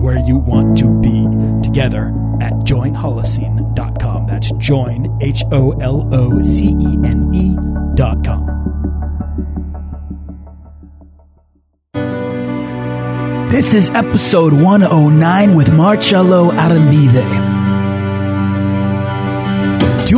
where you want to be together at joinholocene.com. That's join, H O L O C E N E.com. This is episode 109 with Marcello Arrambide.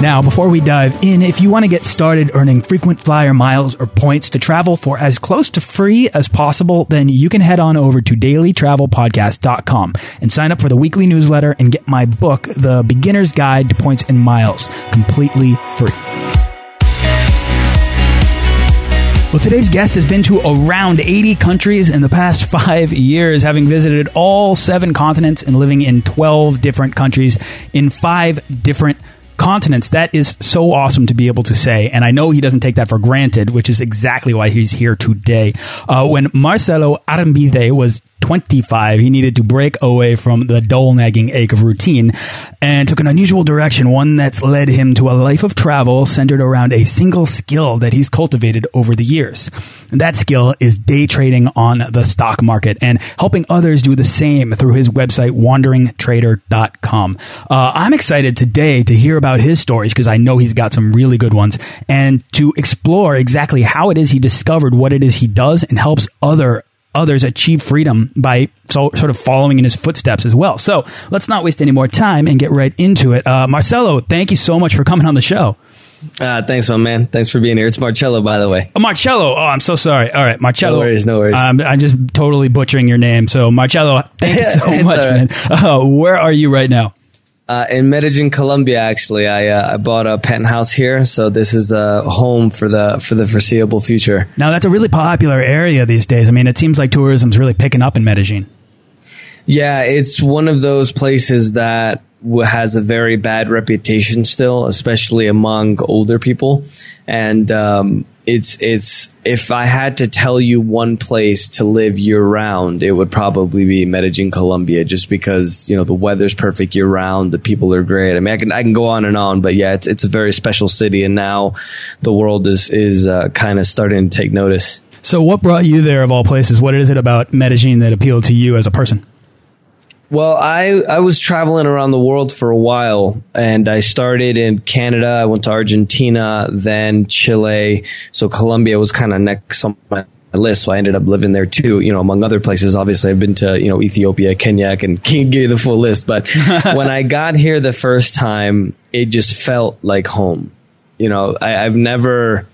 Now, before we dive in, if you want to get started earning frequent flyer miles or points to travel for as close to free as possible, then you can head on over to dailytravelpodcast.com and sign up for the weekly newsletter and get my book, The Beginner's Guide to Points and Miles, completely free. Well, today's guest has been to around 80 countries in the past five years, having visited all seven continents and living in 12 different countries in five different continents. That is so awesome to be able to say. And I know he doesn't take that for granted, which is exactly why he's here today. Uh, when Marcelo Arrambide was 25, he needed to break away from the dull nagging ache of routine and took an unusual direction, one that's led him to a life of travel centered around a single skill that he's cultivated over the years. That skill is day trading on the stock market and helping others do the same through his website, wanderingtrader.com. Uh, I'm excited today to hear about his stories because I know he's got some really good ones and to explore exactly how it is he discovered what it is he does and helps other others achieve freedom by so, sort of following in his footsteps as well. So let's not waste any more time and get right into it. Uh, Marcello, thank you so much for coming on the show. Uh, thanks, my man. Thanks for being here. It's Marcello, by the way. Oh, Marcello. Oh, I'm so sorry. All right, Marcello. No worries, no worries. Um, I'm just totally butchering your name. So, Marcello, thank you so much, right. man. Uh, where are you right now? Uh, in Medellin, Colombia, actually, I uh, I bought a penthouse here, so this is a home for the for the foreseeable future. Now, that's a really popular area these days. I mean, it seems like tourism's really picking up in Medellin. Yeah, it's one of those places that has a very bad reputation still, especially among older people, and um, it's it's if I had to tell you one place to live year round, it would probably be Medellin, Colombia, just because you know the weather's perfect year round, the people are great. I mean, I can I can go on and on, but yeah, it's it's a very special city, and now the world is is uh, kind of starting to take notice. So, what brought you there of all places? What is it about Medellin that appealed to you as a person? Well, I, I was traveling around the world for a while and I started in Canada. I went to Argentina, then Chile. So Colombia was kind of next on my list. So I ended up living there too, you know, among other places. Obviously, I've been to, you know, Ethiopia, Kenya, I can't give you the full list. But when I got here the first time, it just felt like home. You know, I, I've never,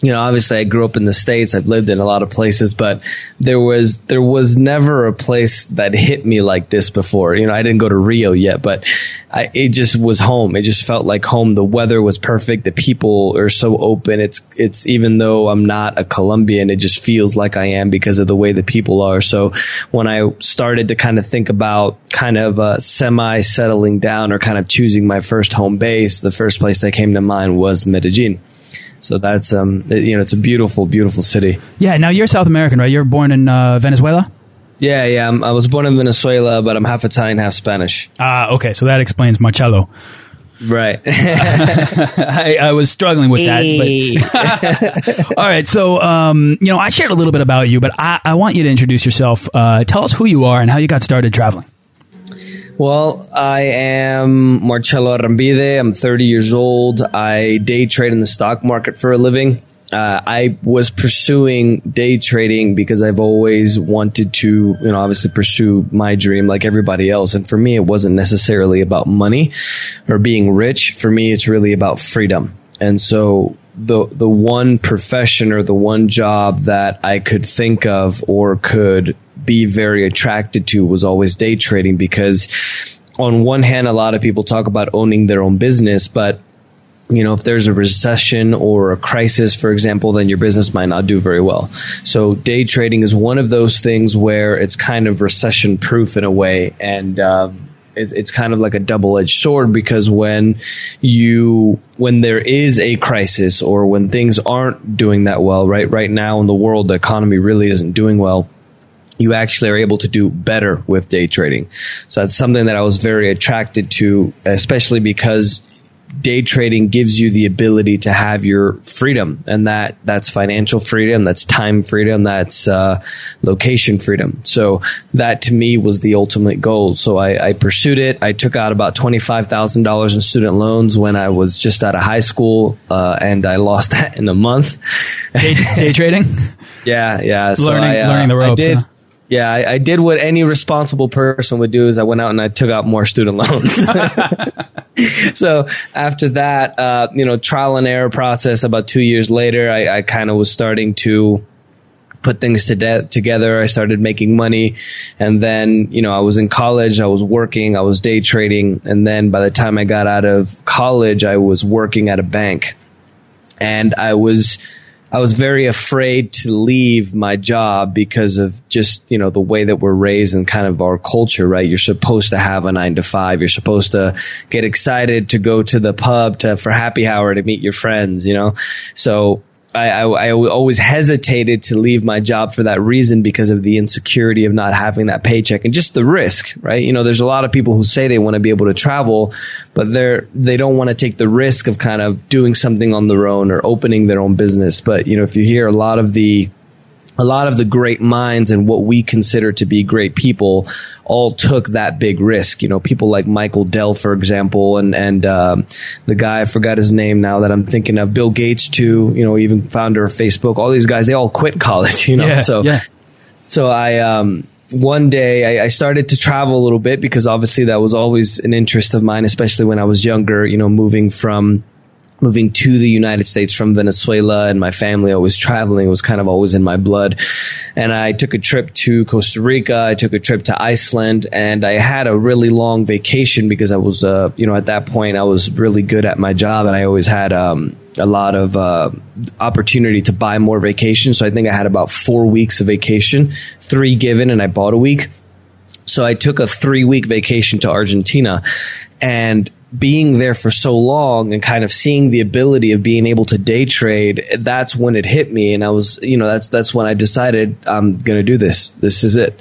you know, obviously I grew up in the States. I've lived in a lot of places, but there was, there was never a place that hit me like this before. You know, I didn't go to Rio yet, but I, it just was home. It just felt like home. The weather was perfect. The people are so open. It's, it's even though I'm not a Colombian, it just feels like I am because of the way the people are. So when I started to kind of think about kind of uh, semi settling down or kind of choosing my first home base, the first place that came to mind was Medellin. So that's um, it, you know, it's a beautiful, beautiful city. Yeah. Now you're South American, right? You're born in uh, Venezuela. Yeah, yeah. I'm, i was born in Venezuela, but I'm half Italian, half Spanish. Ah, okay. So that explains Marcello. Right. I, I, was struggling with that. But all right. So, um, you know, I shared a little bit about you, but I, I want you to introduce yourself. Uh, tell us who you are and how you got started traveling. Well, I am Marcello Arrambide. I'm 30 years old. I day trade in the stock market for a living. Uh, I was pursuing day trading because I've always wanted to, you know, obviously pursue my dream like everybody else. And for me, it wasn't necessarily about money or being rich. For me, it's really about freedom. And so the the one profession or the one job that I could think of or could be very attracted to was always day trading because on one hand a lot of people talk about owning their own business but you know, if there's a recession or a crisis, for example, then your business might not do very well. So day trading is one of those things where it's kind of recession proof in a way. And, um, it, it's kind of like a double edged sword because when you, when there is a crisis or when things aren't doing that well, right? Right now in the world, the economy really isn't doing well you actually are able to do better with day trading. So that's something that I was very attracted to, especially because day trading gives you the ability to have your freedom and that that's financial freedom that's time freedom that's uh, location freedom. So that to me was the ultimate goal. So I, I pursued it. I took out about $25000 in student loans when i was just out of high school uh, and i lost that in a month. Day, day trading? Yeah yeah. So learning, I, uh, learning the ropes I did, huh? Yeah, I, I, did what any responsible person would do is I went out and I took out more student loans. so after that, uh, you know, trial and error process about two years later, I, I kind of was starting to put things to de- together. I started making money. And then, you know, I was in college, I was working, I was day trading. And then by the time I got out of college, I was working at a bank. And I was, I was very afraid to leave my job because of just, you know, the way that we're raised and kind of our culture, right? You're supposed to have a nine to five. You're supposed to get excited to go to the pub to, for happy hour to meet your friends, you know? So I, I, I, always hesitated to leave my job for that reason because of the insecurity of not having that paycheck and just the risk, right? You know, there's a lot of people who say they want to be able to travel, but they're, they don't want to take the risk of kind of doing something on their own or opening their own business. But, you know, if you hear a lot of the, a lot of the great minds and what we consider to be great people all took that big risk. You know, people like Michael Dell, for example, and and um, the guy I forgot his name now that I'm thinking of, Bill Gates too. You know, even founder of Facebook. All these guys, they all quit college. You know, yeah, so yeah. so I. Um, one day I, I, started to travel a little bit because obviously that was always an interest of mine, especially when I was younger, you know, moving from moving to the United States from Venezuela and my family always traveling was kind of always in my blood. And I took a trip to Costa Rica. I took a trip to Iceland and I had a really long vacation because I was, uh, you know, at that point I was really good at my job and I always had, um, a lot of uh, opportunity to buy more vacation. So I think I had about four weeks of vacation, three given, and I bought a week. So I took a three week vacation to Argentina and being there for so long and kind of seeing the ability of being able to day trade, that's when it hit me. And I was, you know, that's, that's when I decided I'm going to do this. This is it.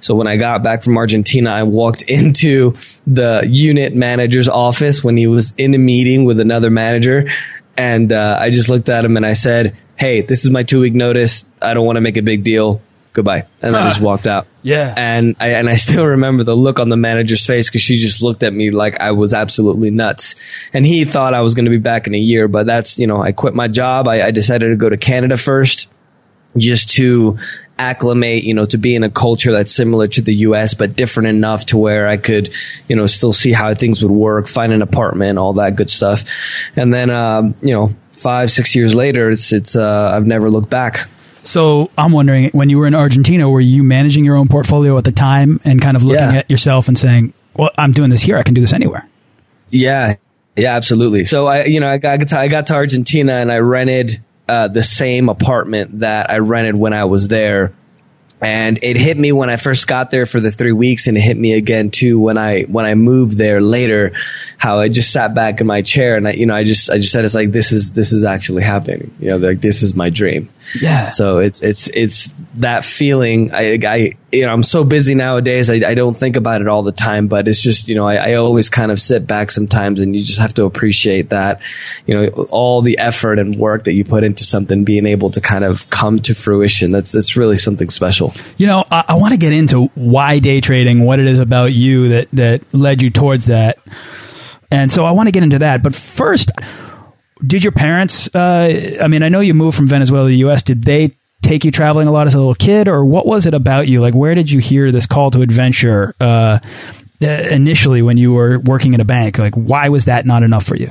So when I got back from Argentina, I walked into the unit manager's office when he was in a meeting with another manager. And, uh, I just looked at him and I said, Hey, this is my two week notice. I don't want to make a big deal goodbye. And huh. I just walked out. Yeah. And I, and I still remember the look on the manager's face because she just looked at me like I was absolutely nuts. And he thought I was going to be back in a year, but that's, you know, I quit my job. I, I decided to go to Canada first just to acclimate, you know, to be in a culture that's similar to the US, but different enough to where I could, you know, still see how things would work, find an apartment, all that good stuff. And then, um, you know, five, six years later, it's, it's, uh, I've never looked back. So I'm wondering, when you were in Argentina, were you managing your own portfolio at the time and kind of looking yeah. at yourself and saying, "Well, I'm doing this here. I can do this anywhere." Yeah, yeah, absolutely. So I, you know, I got to, I got to Argentina and I rented uh, the same apartment that I rented when I was there and it hit me when I first got there for the three weeks, and it hit me again too when I when I moved there later. How I just sat back in my chair, and I, you know, I just I just said, "It's like this is this is actually happening." You know, like this is my dream. Yeah. So it's it's it's that feeling. I, I you know I'm so busy nowadays. I, I don't think about it all the time, but it's just you know I, I always kind of sit back sometimes, and you just have to appreciate that. You know, all the effort and work that you put into something being able to kind of come to fruition. That's that's really something special. You know, I, I want to get into why day trading, what it is about you that that led you towards that. And so I want to get into that. But first, did your parents, uh, I mean, I know you moved from Venezuela to the U.S. Did they take you traveling a lot as a little kid, or what was it about you? Like, where did you hear this call to adventure uh, initially when you were working in a bank? Like, why was that not enough for you?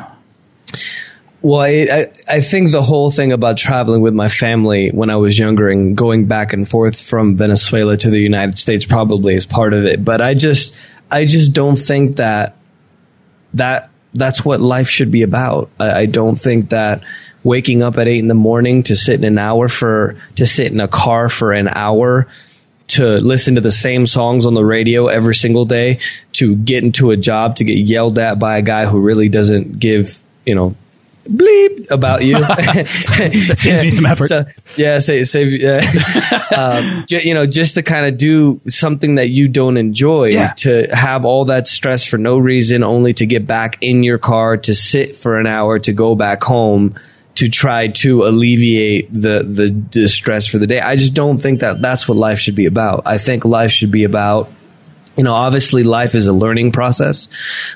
Well, I, I, I think the whole thing about traveling with my family when I was younger and going back and forth from Venezuela to the United States probably is part of it. But I just, I just don't think that that that's what life should be about. I, I don't think that waking up at eight in the morning to sit in an hour for to sit in a car for an hour to listen to the same songs on the radio every single day to get into a job to get yelled at by a guy who really doesn't give you know bleep about you. that saves me some effort. So, yeah, save, save yeah. um, j- you know, just to kind of do something that you don't enjoy, Yeah. to have all that stress for no reason, only to get back in your car, to sit for an hour, to go back home. To try to alleviate the, the the stress for the day, I just don't think that that's what life should be about. I think life should be about you know, obviously life is a learning process.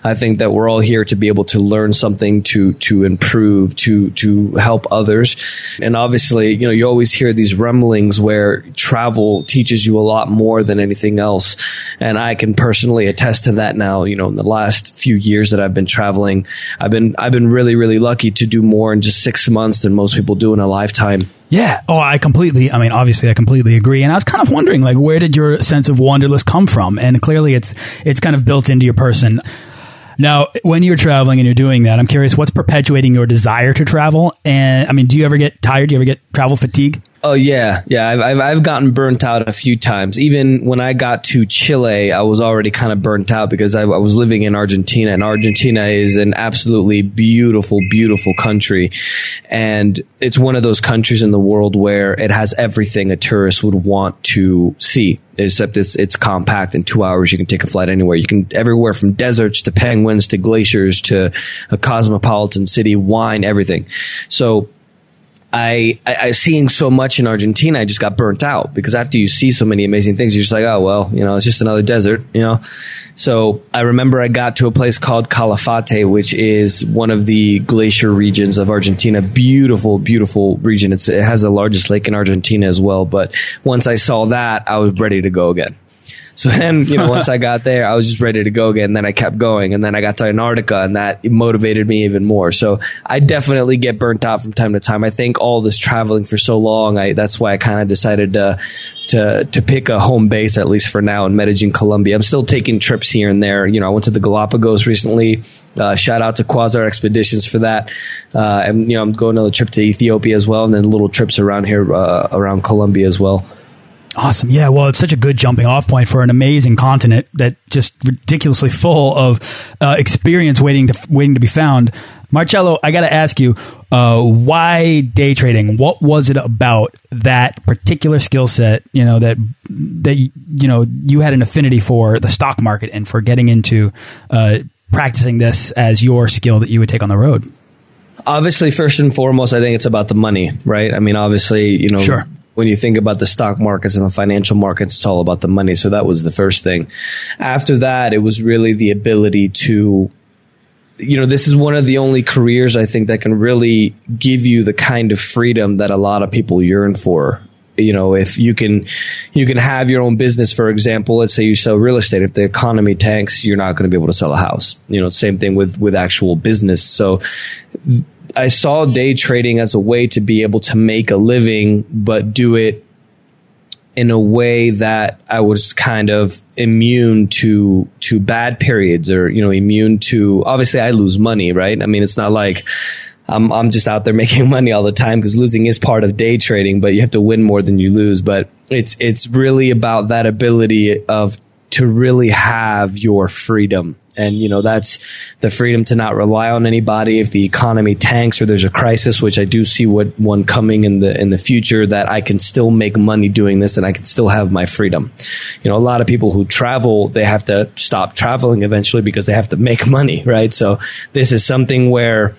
I think that we're all here to be able to learn something to, to improve, to, to help others. And obviously, you know, you always hear these rumblings where travel teaches you a lot more than anything else. And I can personally attest to that now, you know, in the last few years that I've been traveling, I've been, I've been really, really lucky to do more in just six months than most people do in a lifetime. Yeah. Oh, I completely. I mean, obviously, I completely agree. And I was kind of wondering, like, where did your sense of wanderlust come from? And clearly, it's it's kind of built into your person. Now, when you're traveling and you're doing that, I'm curious, what's perpetuating your desire to travel? And I mean, do you ever get tired? Do you ever get travel fatigue? Oh yeah, yeah. I've, I've I've gotten burnt out a few times. Even when I got to Chile, I was already kind of burnt out because I, I was living in Argentina, and Argentina is an absolutely beautiful, beautiful country, and it's one of those countries in the world where it has everything a tourist would want to see. Except it's it's compact. In two hours, you can take a flight anywhere. You can everywhere from deserts to penguins to glaciers to a cosmopolitan city, wine, everything. So I, I, I seeing so much in Argentina, I just got burnt out because after you see so many amazing things, you're just like, oh well, you know, it's just another desert, you know. So I remember I got to a place called Calafate, which is one of the glacier regions of Argentina. Beautiful, beautiful region. It's, it has the largest lake in Argentina as well. But once I saw that, I was ready to go again. So then, you know, once I got there, I was just ready to go again. And then I kept going. And then I got to Antarctica and that motivated me even more. So I definitely get burnt out from time to time. I think all this traveling for so long, I, that's why I kind of decided to, to, to pick a home base, at least for now in Medellin, Colombia. I'm still taking trips here and there. You know, I went to the Galapagos recently. Uh, shout out to Quasar Expeditions for that. Uh, and, you know, I'm going on a trip to Ethiopia as well. And then little trips around here, uh, around Colombia as well. Awesome. Yeah. Well, it's such a good jumping off point for an amazing continent that just ridiculously full of uh, experience waiting to waiting to be found. Marcello, I got to ask you, uh, why day trading? What was it about that particular skill set? You know that that you know you had an affinity for the stock market and for getting into uh, practicing this as your skill that you would take on the road. Obviously, first and foremost, I think it's about the money, right? I mean, obviously, you know, Sure. When you think about the stock markets and the financial markets, it's all about the money. So that was the first thing. After that, it was really the ability to, you know, this is one of the only careers I think that can really give you the kind of freedom that a lot of people yearn for. You know, if you can, you can have your own business, for example, let's say you sell real estate. If the economy tanks, you're not going to be able to sell a house. You know, same thing with, with actual business. So, I saw day trading as a way to be able to make a living, but do it in a way that I was kind of immune to to bad periods or you know immune to obviously I lose money right? I mean it's not like I'm I'm just out there making money all the time because losing is part of day trading but you have to win more than you lose. But it's it's really about that ability of to really have your freedom. And you know that's the freedom to not rely on anybody. If the economy tanks or there's a crisis which i do see what one coming in the in the future that i can still make money doing this and i can still have my freedom. You know a lot of people who travel they have to stop traveling eventually because they have to make money right? So this is something where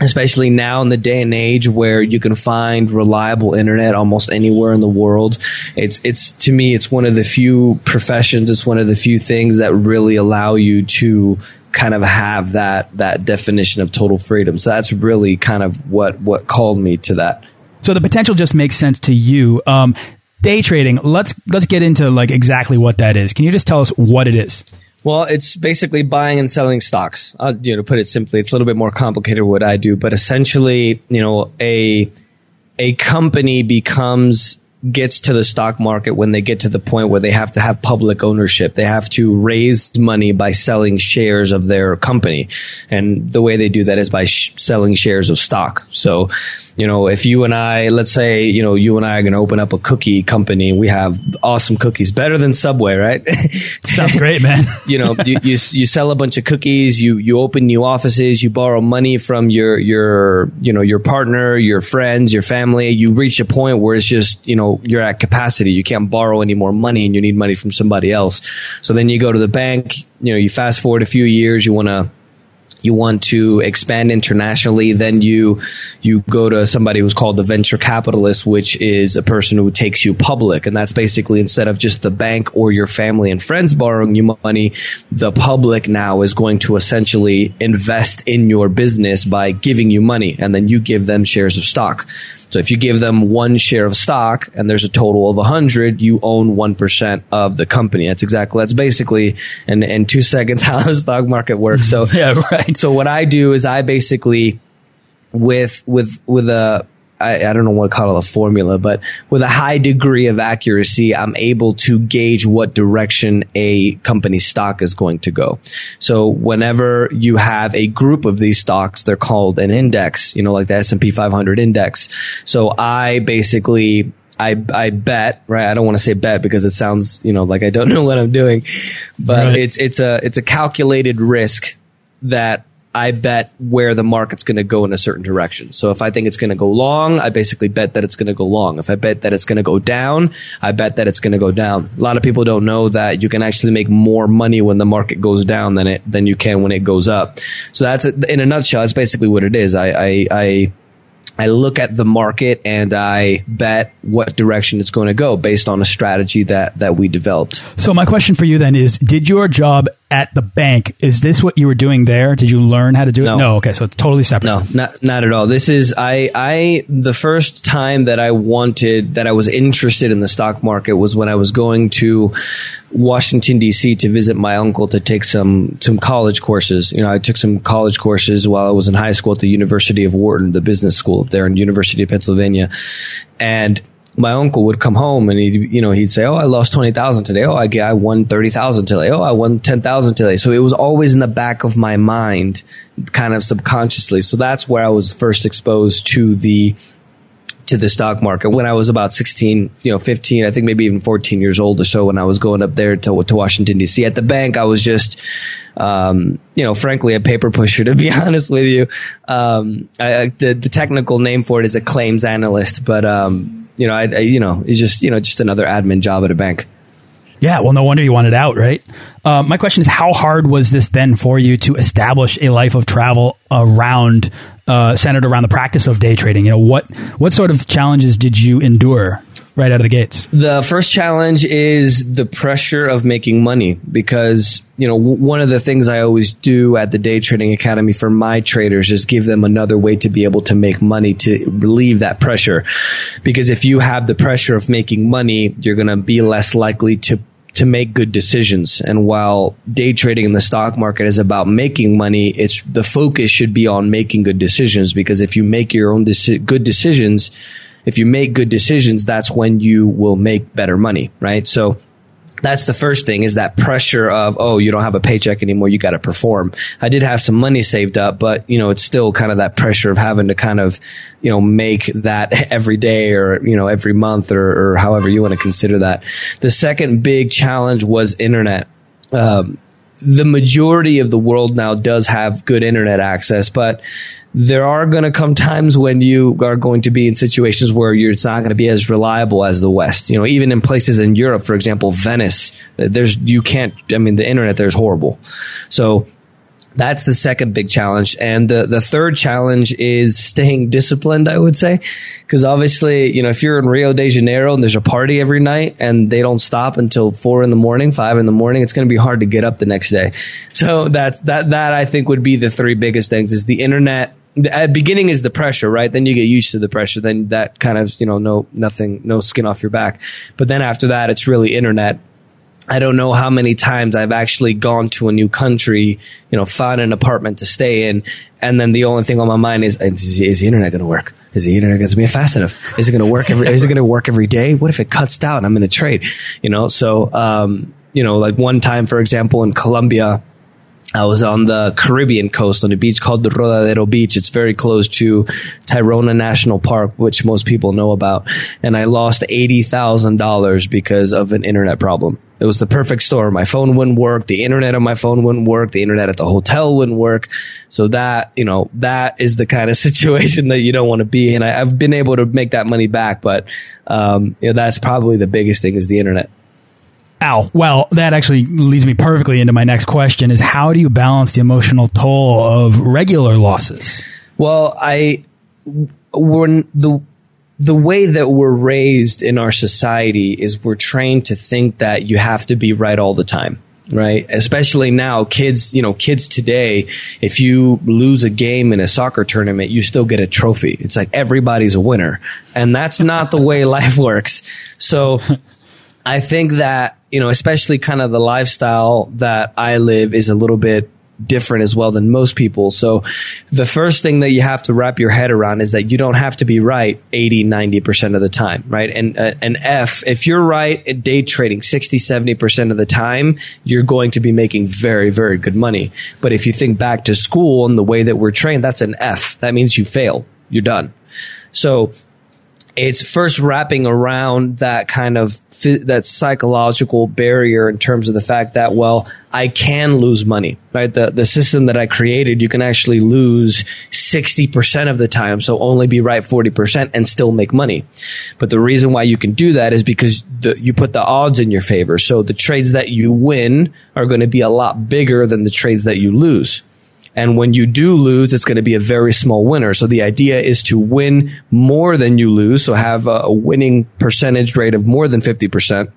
especially now in the day and age where you can find reliable internet almost anywhere in the world. It's, it's, to me, it's one of the few professions, it's one of the few things that really allow you to kind of have that, that definition of total freedom. So that's really kind of what, what called me to that. So the potential just makes sense to you. Um, day trading. Let's let's get into like exactly what that is. Can you just tell us what it is? Well, it's basically buying and selling stocks. Uh, you know, to put it simply, it's a little bit more complicated what I do, but essentially, you know, a a company becomes gets to the stock market when they get to the point where they have to have public ownership. They have to raise money by selling shares of their company. And the way they do that is by sh- selling shares of stock. So, you know, if you and I, let's say, you know, you and I are going to open up a cookie company, we have awesome cookies, better than Subway, right? Sounds great, man. you know, you, you, you sell a bunch of cookies, you, you open new offices, you borrow money from your, your, you know, your partner, your friends, your family. You reach a point where it's just, you know, you're at capacity. You can't borrow any more money and you need money from somebody else. So then you go to the bank, you know, you fast forward a few years, you want to, you want to expand internationally, then you you go to somebody who's called the venture capitalist, which is a person who takes you public, and that's basically instead of just the bank or your family and friends borrowing you money, the public now is going to essentially invest in your business by giving you money, and then you give them shares of stock. So if you give them one share of stock and there's a total of 100, you own 1% of the company. That's exactly, that's basically in, in two seconds how the stock market works. So, yeah, right. So what I do is I basically, with, with, with a, I, I, don't know what to call it a formula, but with a high degree of accuracy, I'm able to gauge what direction a company stock is going to go. So whenever you have a group of these stocks, they're called an index, you know, like the S&P 500 index. So I basically I, I bet, right? I don't want to say bet because it sounds, you know, like I don't know what I'm doing, but right. it's, it's a, it's a calculated risk that I bet where the market's going to go in a certain direction. So if I think it's going to go long, I basically bet that it's going to go long. If I bet that it's going to go down, I bet that it's going to go down. A lot of people don't know that you can actually make more money when the market goes down than it than you can when it goes up. So that's in a nutshell. That's basically what it is. I I, I I look at the market and I bet what direction it's going to go based on a strategy that that we developed. So my question for you then is did your job at the bank is this what you were doing there? Did you learn how to do it? No, no okay, so it's totally separate. No, not not at all. This is I I the first time that I wanted that I was interested in the stock market was when I was going to Washington D.C. to visit my uncle to take some some college courses. You know, I took some college courses while I was in high school at the University of Wharton, the business school up there in University of Pennsylvania, and my uncle would come home and he, you know, he'd say, "Oh, I lost twenty thousand today. Oh, I I won thirty thousand today. Oh, I won ten thousand today." So it was always in the back of my mind, kind of subconsciously. So that's where I was first exposed to the to the stock market when I was about 16, you know, 15, I think maybe even 14 years old or so when I was going up there to, to Washington DC. At the bank, I was just, um, you know, frankly, a paper pusher, to be honest with you. Um, I, the, the technical name for it is a claims analyst, but, um, you know, I, I, you know, it's just, you know, just another admin job at a bank. Yeah, well, no wonder you wanted out, right? Uh, my question is, how hard was this then for you to establish a life of travel around uh, centered around the practice of day trading? You know, what what sort of challenges did you endure right out of the gates? The first challenge is the pressure of making money because you know w- one of the things I always do at the Day Trading Academy for my traders is give them another way to be able to make money to relieve that pressure. Because if you have the pressure of making money, you're going to be less likely to to make good decisions. And while day trading in the stock market is about making money, it's the focus should be on making good decisions because if you make your own deci- good decisions, if you make good decisions, that's when you will make better money, right? So that's the first thing is that pressure of oh you don't have a paycheck anymore you got to perform. I did have some money saved up but you know it's still kind of that pressure of having to kind of you know make that every day or you know every month or, or however you want to consider that. The second big challenge was internet. Um, the majority of the world now does have good internet access, but there are going to come times when you are going to be in situations where it's not going to be as reliable as the West. You know, even in places in Europe, for example, Venice, there's you can't. I mean, the internet there's horrible. So that's the second big challenge. And the, the third challenge is staying disciplined, I would say. Cause obviously, you know, if you're in Rio de Janeiro and there's a party every night and they don't stop until four in the morning, five in the morning, it's going to be hard to get up the next day. So that's, that, that I think would be the three biggest things is the internet. At beginning is the pressure, right? Then you get used to the pressure. Then that kind of, you know, no, nothing, no skin off your back. But then after that, it's really internet I don't know how many times I've actually gone to a new country, you know, found an apartment to stay in, and then the only thing on my mind is, is, is the internet going to work? Is the internet going to be fast enough? Is it going to work every? is it going to work every day? What if it cuts down? I'm in a trade, you know. So, um, you know, like one time, for example, in Colombia, I was on the Caribbean coast on a beach called the Rodadero Beach. It's very close to Tayrona National Park, which most people know about. And I lost $80,000 because of an internet problem. It was the perfect storm. My phone wouldn't work. The internet on my phone wouldn't work. The internet at the hotel wouldn't work. So that, you know, that is the kind of situation that you don't want to be in. I, have been able to make that money back, but, um, you know, that's probably the biggest thing is the internet. Ow. Well, that actually leads me perfectly into my next question is how do you balance the emotional toll of regular losses? Well, I, when the, the way that we're raised in our society is we're trained to think that you have to be right all the time right? Especially now, kids, you know, kids today, if you lose a game in a soccer tournament, you still get a trophy. It's like everybody's a winner. And that's not the way life works. So I think that, you know, especially kind of the lifestyle that I live is a little bit different as well than most people. So the first thing that you have to wrap your head around is that you don't have to be right 80, 90% of the time, right? And uh, an F, if you're right at day trading 60, 70% of the time, you're going to be making very, very good money. But if you think back to school and the way that we're trained, that's an F. That means you fail. You're done. So it's first wrapping around that kind of that psychological barrier in terms of the fact that well I can lose money right? The the system that I created you can actually lose 60% of the time so only be right 40% and still make money. But the reason why you can do that is because the, you put the odds in your favor. So the trades that you win are going to be a lot bigger than the trades that you lose and when you do lose, it's going to be a very small winner. So the idea is to win more than you lose. So have a, winning percentage rate of more than 50%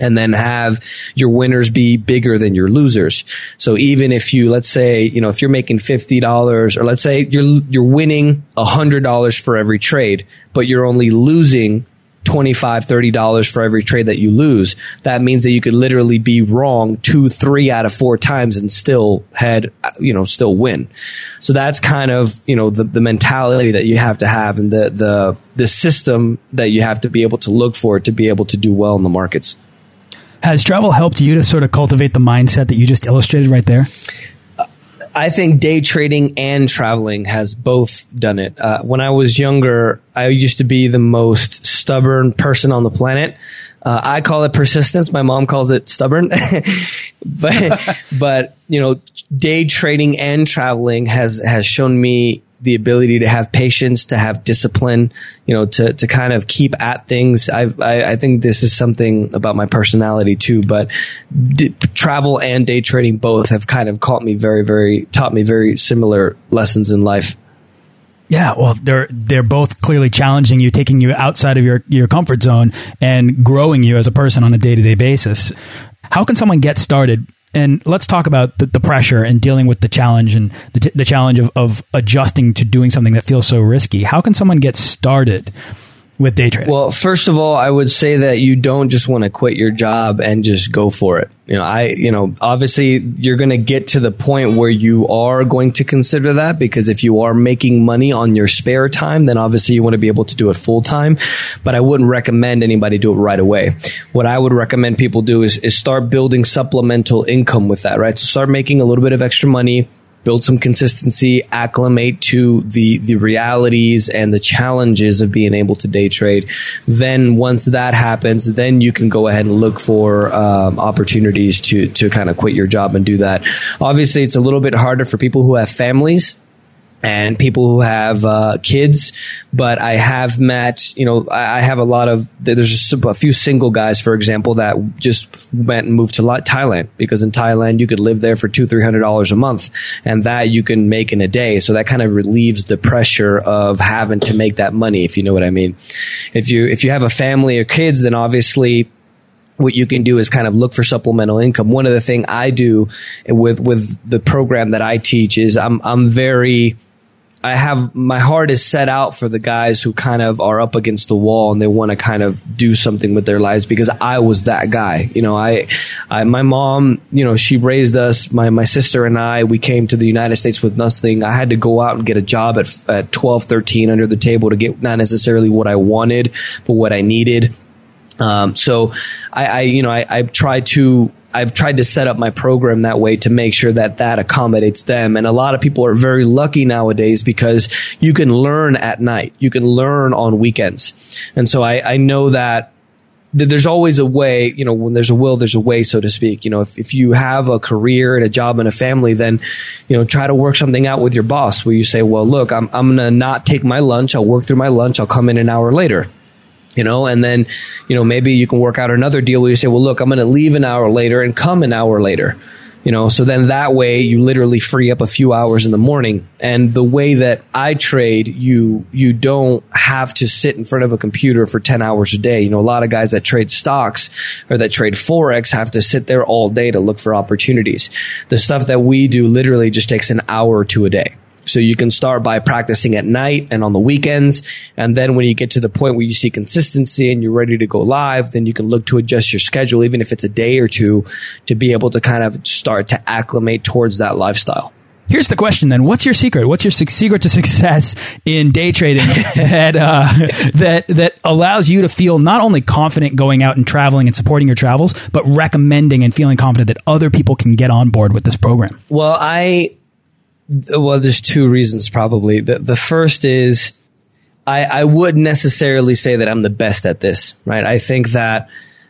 and then have your winners be bigger than your losers. So even if you, let's say, you know, if you're making $50 or let's say you're, you're winning $100 for every trade, but you're only losing 25 $30 for every trade that you lose. That means that you could literally be wrong two, three out of four times and still head, you know, still win. So that's kind of, you know, the, the mentality that you have to have and the, the, the system that you have to be able to look for to be able to do well in the markets. Has travel helped you to sort of cultivate the mindset that you just illustrated right there? I think day trading and traveling has both done it. Uh, when I was younger, I used to be the most stubborn person on the planet. Uh, I call it persistence. My mom calls it stubborn. but, but, you know, day trading and traveling has, has shown me the ability to have patience, to have discipline, you know, to, to kind of keep at things. I, I, I think this is something about my personality too, but d- travel and day trading both have kind of caught me very, very, taught me very similar lessons in life. Yeah, well, they're they're both clearly challenging you, taking you outside of your your comfort zone and growing you as a person on a day to day basis. How can someone get started and let's talk about the, the, pressure and dealing with the challenge and the, the challenge of, of adjusting to doing something that feels so risky. How can someone get started with day trading? Well, first of all, I would say that you don't just want to quit your job and just go for it. You know, I, you know, obviously you're going to get to the point where you are going to consider that because if you are making money on your spare time, then obviously you want to be able to do it full time. But I wouldn't recommend anybody do it right away. What I would recommend people do is, is start building supplemental income with that, right? So start making a little bit of extra money build some consistency, acclimate to the the realities and the challenges of being able to day trade. Then once that happens, then you can go ahead and look for um, opportunities to to kind of quit your job and do that. Obviously, it's a little bit harder for people who have families and people who have uh, kids. But I have met, you know, I have a lot of, there's just a few single guys, for example, that just went and moved to Thailand because in Thailand you could live there for two, three hundred dollars a month, and that you can make in a day. So that kind of relieves the pressure of having to make that money, if you know what I mean. If you if you have a family or kids, then obviously what you can do is kind of look for supplemental income. One of the thing I do with with the program that I teach is I'm I'm very I have my heart is set out for the guys who kind of are up against the wall and they want to kind of do something with their lives because I was that guy. You know, I, I, my mom, you know, she raised us, my, my sister and I, we came to the United States with nothing. I had to go out and get a job at, at 12, 13 under the table to get not necessarily what I wanted, but what I needed. Um, so I, I, you know, I, I tried to I've tried to set up my program that way to make sure that that accommodates them. And a lot of people are very lucky nowadays because you can learn at night. You can learn on weekends. And so I, I know that there's always a way, you know, when there's a will, there's a way, so to speak. You know, if, if you have a career and a job and a family, then, you know, try to work something out with your boss where you say, well, look, I'm, I'm going to not take my lunch. I'll work through my lunch. I'll come in an hour later you know, and then, you know, maybe you can work out another deal where you say, well, look, I'm going to leave an hour later and come an hour later. You know, so then that way you literally free up a few hours in the morning. And the way that I trade, you, you don't have to sit in front of a computer for 10 hours a day. You know, a lot of guys that trade stocks or that trade Forex have to sit there all day to look for opportunities. The stuff that we do literally just takes an hour two a day. So you can start by practicing at night and on the weekends. And then when you get to the point where you see consistency and you're ready to go live, then you can look to adjust your schedule, even if it's a day or two to be able to kind of start to acclimate towards that lifestyle. Here's the question then. What's your secret? What's your secret to success in day trading that, uh, that, that allows you to feel not only confident going out and traveling and supporting your travels, but recommending and feeling confident that other people can get on board with this program? Well, I, well, there's two reasons probably. The, the first is I, I wouldn't necessarily say that I'm the best at this, right? I think that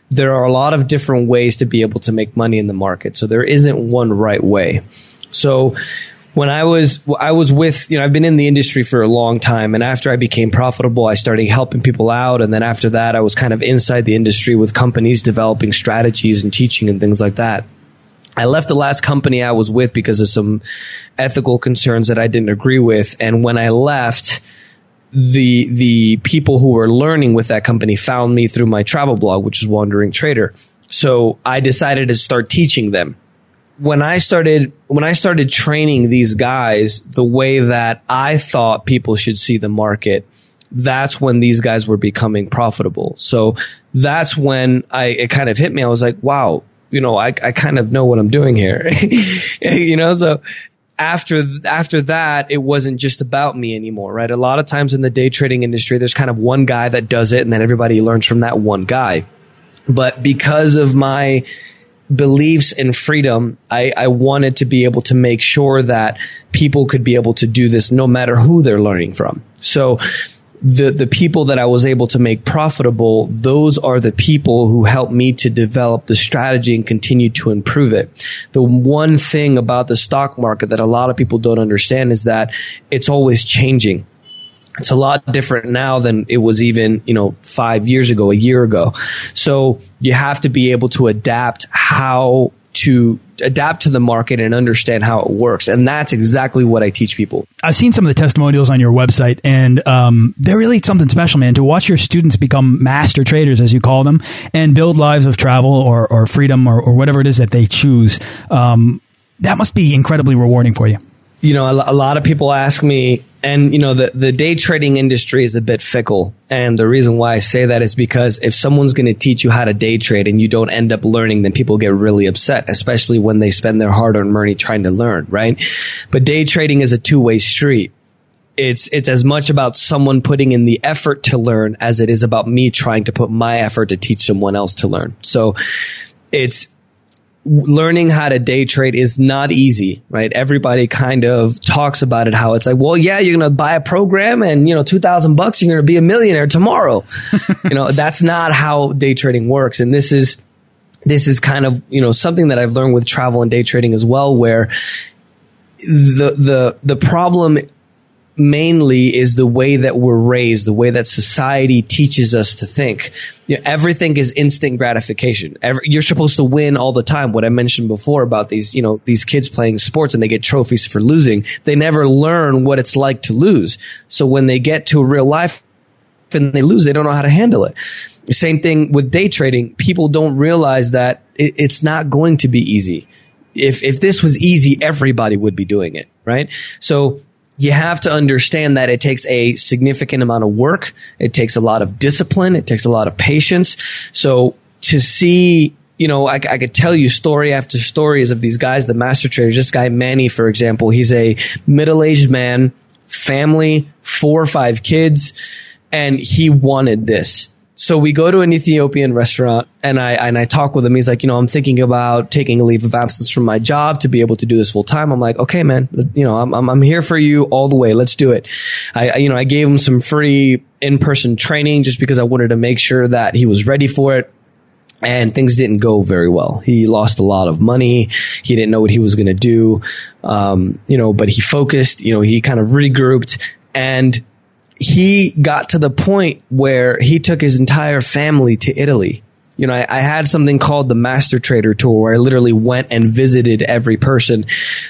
there are a lot of different ways to be able to make money in the market. So there isn't one right way. So when I was I was with you know I've been in the industry for a long time and after I became profitable I started helping people out and then after that I was kind of inside the industry with companies developing strategies and teaching and things like that. I left the last company I was with because of some ethical concerns that I didn't agree with. And when I left, the the people who were learning with that company found me through my travel blog, which is Wandering Trader. So I decided to start teaching them. When I started when I started training these guys the way that I thought people should see the market, that's when these guys were becoming profitable. So that's when I it kind of hit me. I was like, wow, you know, I, I kind of know what I'm doing here. you know, so after after that, it wasn't just about me anymore, right? A lot of times in the day trading industry, there's kind of one guy that does it, and then everybody learns from that one guy. But because of my beliefs in freedom, I, I wanted to be able to make sure that people could be able to do this no matter who they're learning from. So the the people that I was able to make profitable, those are the people who helped me to develop the strategy and continue to improve it. The one thing about the stock market that a lot of people don't understand is that it's always changing. It's a lot different now than it was even, you know, five years ago, a year ago. So you have to be able to adapt how to adapt to the market and understand how it works. And that's exactly what I teach people. I've seen some of the testimonials on your website, and um, they're really something special, man. To watch your students become master traders, as you call them, and build lives of travel or, or freedom or, or whatever it is that they choose. Um, that must be incredibly rewarding for you you know, a, a, lot of people ask me, and you know, the, the day trading industry is a bit fickle. And the reason why I say that is because if someone's going to teach you how to day trade and you don't end up learning, then people get really upset, especially when they spend their hard earned money trying to learn, right? But day trading is a two way street. It's, it's as much about someone putting in the effort to learn as it is about me trying to put my effort to teach someone else to learn. So it's, learning how to day trade is not easy, right? Everybody kind of talks about it how it's like, well, yeah, you're going to buy a program and, you know, 2000 bucks, you're going to be a millionaire tomorrow. you know, that's not how day trading works. And this is, this is kind of, you know, something that I've learned with travel and day trading as well, where the, the, the problem mainly is the way that we're raised, the way that society teaches us to think. You know, everything is instant gratification. Every, you're supposed to win all the time. What I mentioned before about these, you know, these kids playing sports and they get trophies for losing. They never learn what it's like to lose. So when they get to real life and they lose, they don't know how to handle it. Same thing with day trading. People don't realize that it, it's not going to be easy. If, if this was easy, everybody would be doing it, right? So you have to understand that it takes a significant amount of work. It takes a lot of discipline. It takes a lot of patience. So to see, you know, I, I could tell you story after stories of these guys, the master traders. This guy, Manny, for example, he's a middle aged man, family, four or five kids, and he wanted this so we go to an Ethiopian restaurant and I and I talk with him. He's like, you know, I'm thinking about taking a leave of absence from my job to be able to do this full time. I'm like, okay, man, you know, I'm, I'm, I'm here for you all the way. Let's do it. I, you know, I gave him some free in person training just because I wanted to make sure that he was ready for it. And things didn't go very well. He lost a lot of money. He didn't know what he was going to do. Um, you know, but he focused, you know, he kind of regrouped and he got to the point where he took his entire family to Italy. You know, I, I, had something called the Master Trader Tour where I literally went and visited every person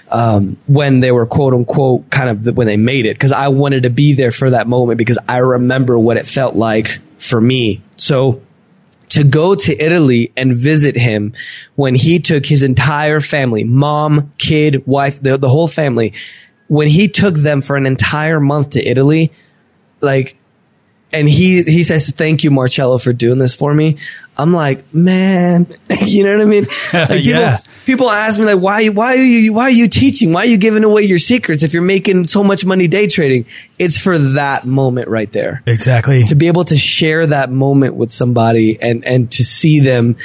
um, when they were quote unquote kind of the, when they made it because I wanted to be there for that moment because I remember what it felt like for me. So to go to Italy and visit him when he took his entire family, mom, kid, wife, the, the whole family, when he took them for an entire month to Italy, like and he he says thank you marcello for doing this for me. I'm like man you know what i mean? Like people, yeah. people ask me like why why are you why are you teaching? Why are you giving away your secrets if you're making so much money day trading? It's for that moment right there. Exactly. To be able to share that moment with somebody and and to see them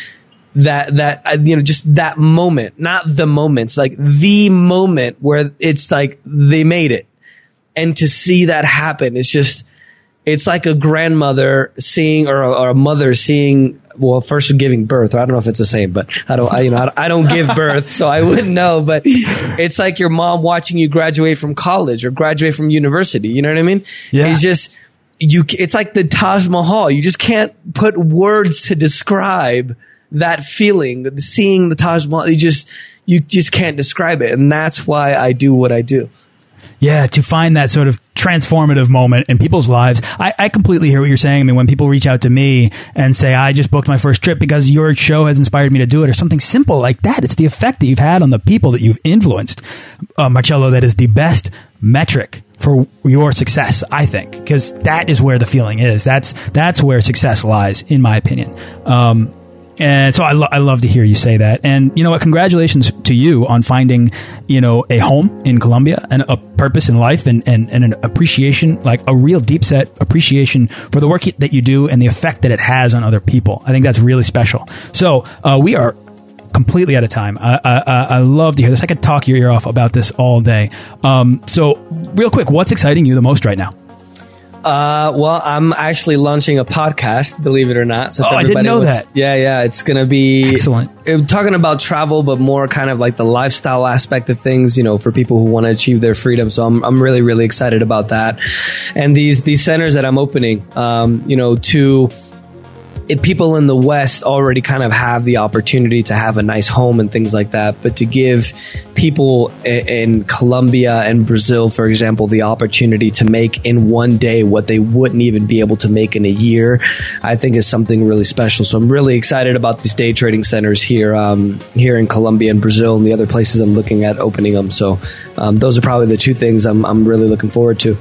that that uh, you know just that moment not the moments like the moment where it's like they made it and to see that happen. It's just it's like a grandmother seeing or a, or a, mother seeing well first giving birth. I don't know if it's the same but i don't I, you know I don't give birth so i wouldn't know but it's like your mom watching you graduate from college or graduate from university. You know what i mean? Yeah. it's just you it's like the taj mahal. You just can't put words to describe that feeling seeing the taj mahal. You just you just can't describe it and that's why i do what i do yeah, to find that sort of transformative moment in people's lives. I, I, completely hear what you're saying. I mean, when people reach out to me and say, I just booked my first trip because your show has inspired me to do it, or something simple like that, it's the effect that you've had on the people that you've influenced. Uh, Marcello, that is the best metric for your success, I think, because that is where the feeling is. That's, that's where success lies, in my opinion. Um, and so I, lo I love to hear you say that. And you know what? Congratulations to you on finding, you know, a home in Colombia and a purpose in life and, and, and an appreciation, like a real deep set appreciation for the work that you do and the effect that it has on other people. I think that's really special. So uh, we are completely out of time. I, I, I, love to hear this. I could talk your ear off about this all day. Um, so real quick, what's exciting you the most right now? Uh, well, I'm actually launching a podcast, believe it or not. So oh, I didn't know that. Yeah, yeah, it's gonna be excellent. It, talking about travel, but more kind of like the lifestyle aspect of things. You know, for people who want to achieve their freedom. So I'm I'm really really excited about that. And these these centers that I'm opening, um, you know, to it, people in the West already kind of have the opportunity to have a nice home and things like that. But to give people in, in Colombia and Brazil, for example, the opportunity to make in one day what they wouldn't even be able to make in a year, I think is something really special. So I'm really excited about these day trading centers here, um, here in Colombia and Brazil and the other places I'm looking at opening them. So um, those are probably the two things I'm, I'm really looking forward to.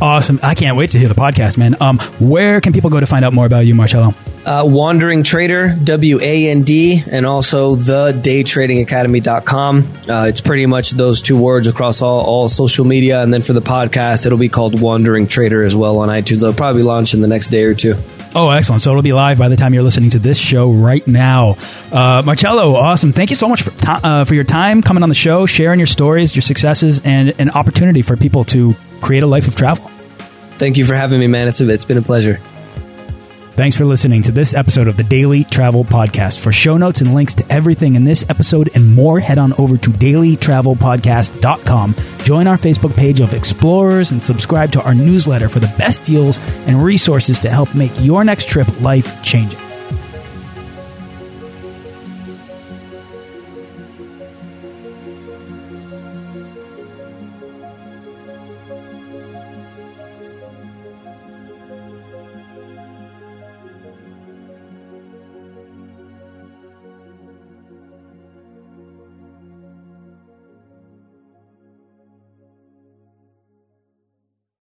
Awesome. I can't wait to hear the podcast, man. Um, where can people go to find out more about you, Marcello? Uh, Wandering Trader, W A N D, and also the daytradingacademy.com. Uh, it's pretty much those two words across all, all social media. And then for the podcast, it'll be called Wandering Trader as well on iTunes. It'll probably launch in the next day or two. Oh, excellent. So it'll be live by the time you're listening to this show right now. Uh, Marcello, awesome. Thank you so much for, uh, for your time coming on the show, sharing your stories, your successes, and an opportunity for people to create a life of travel. Thank you for having me, man. It's, a, it's been a pleasure. Thanks for listening to this episode of the Daily Travel Podcast. For show notes and links to everything in this episode and more, head on over to dailytravelpodcast.com. Join our Facebook page of explorers and subscribe to our newsletter for the best deals and resources to help make your next trip life changing.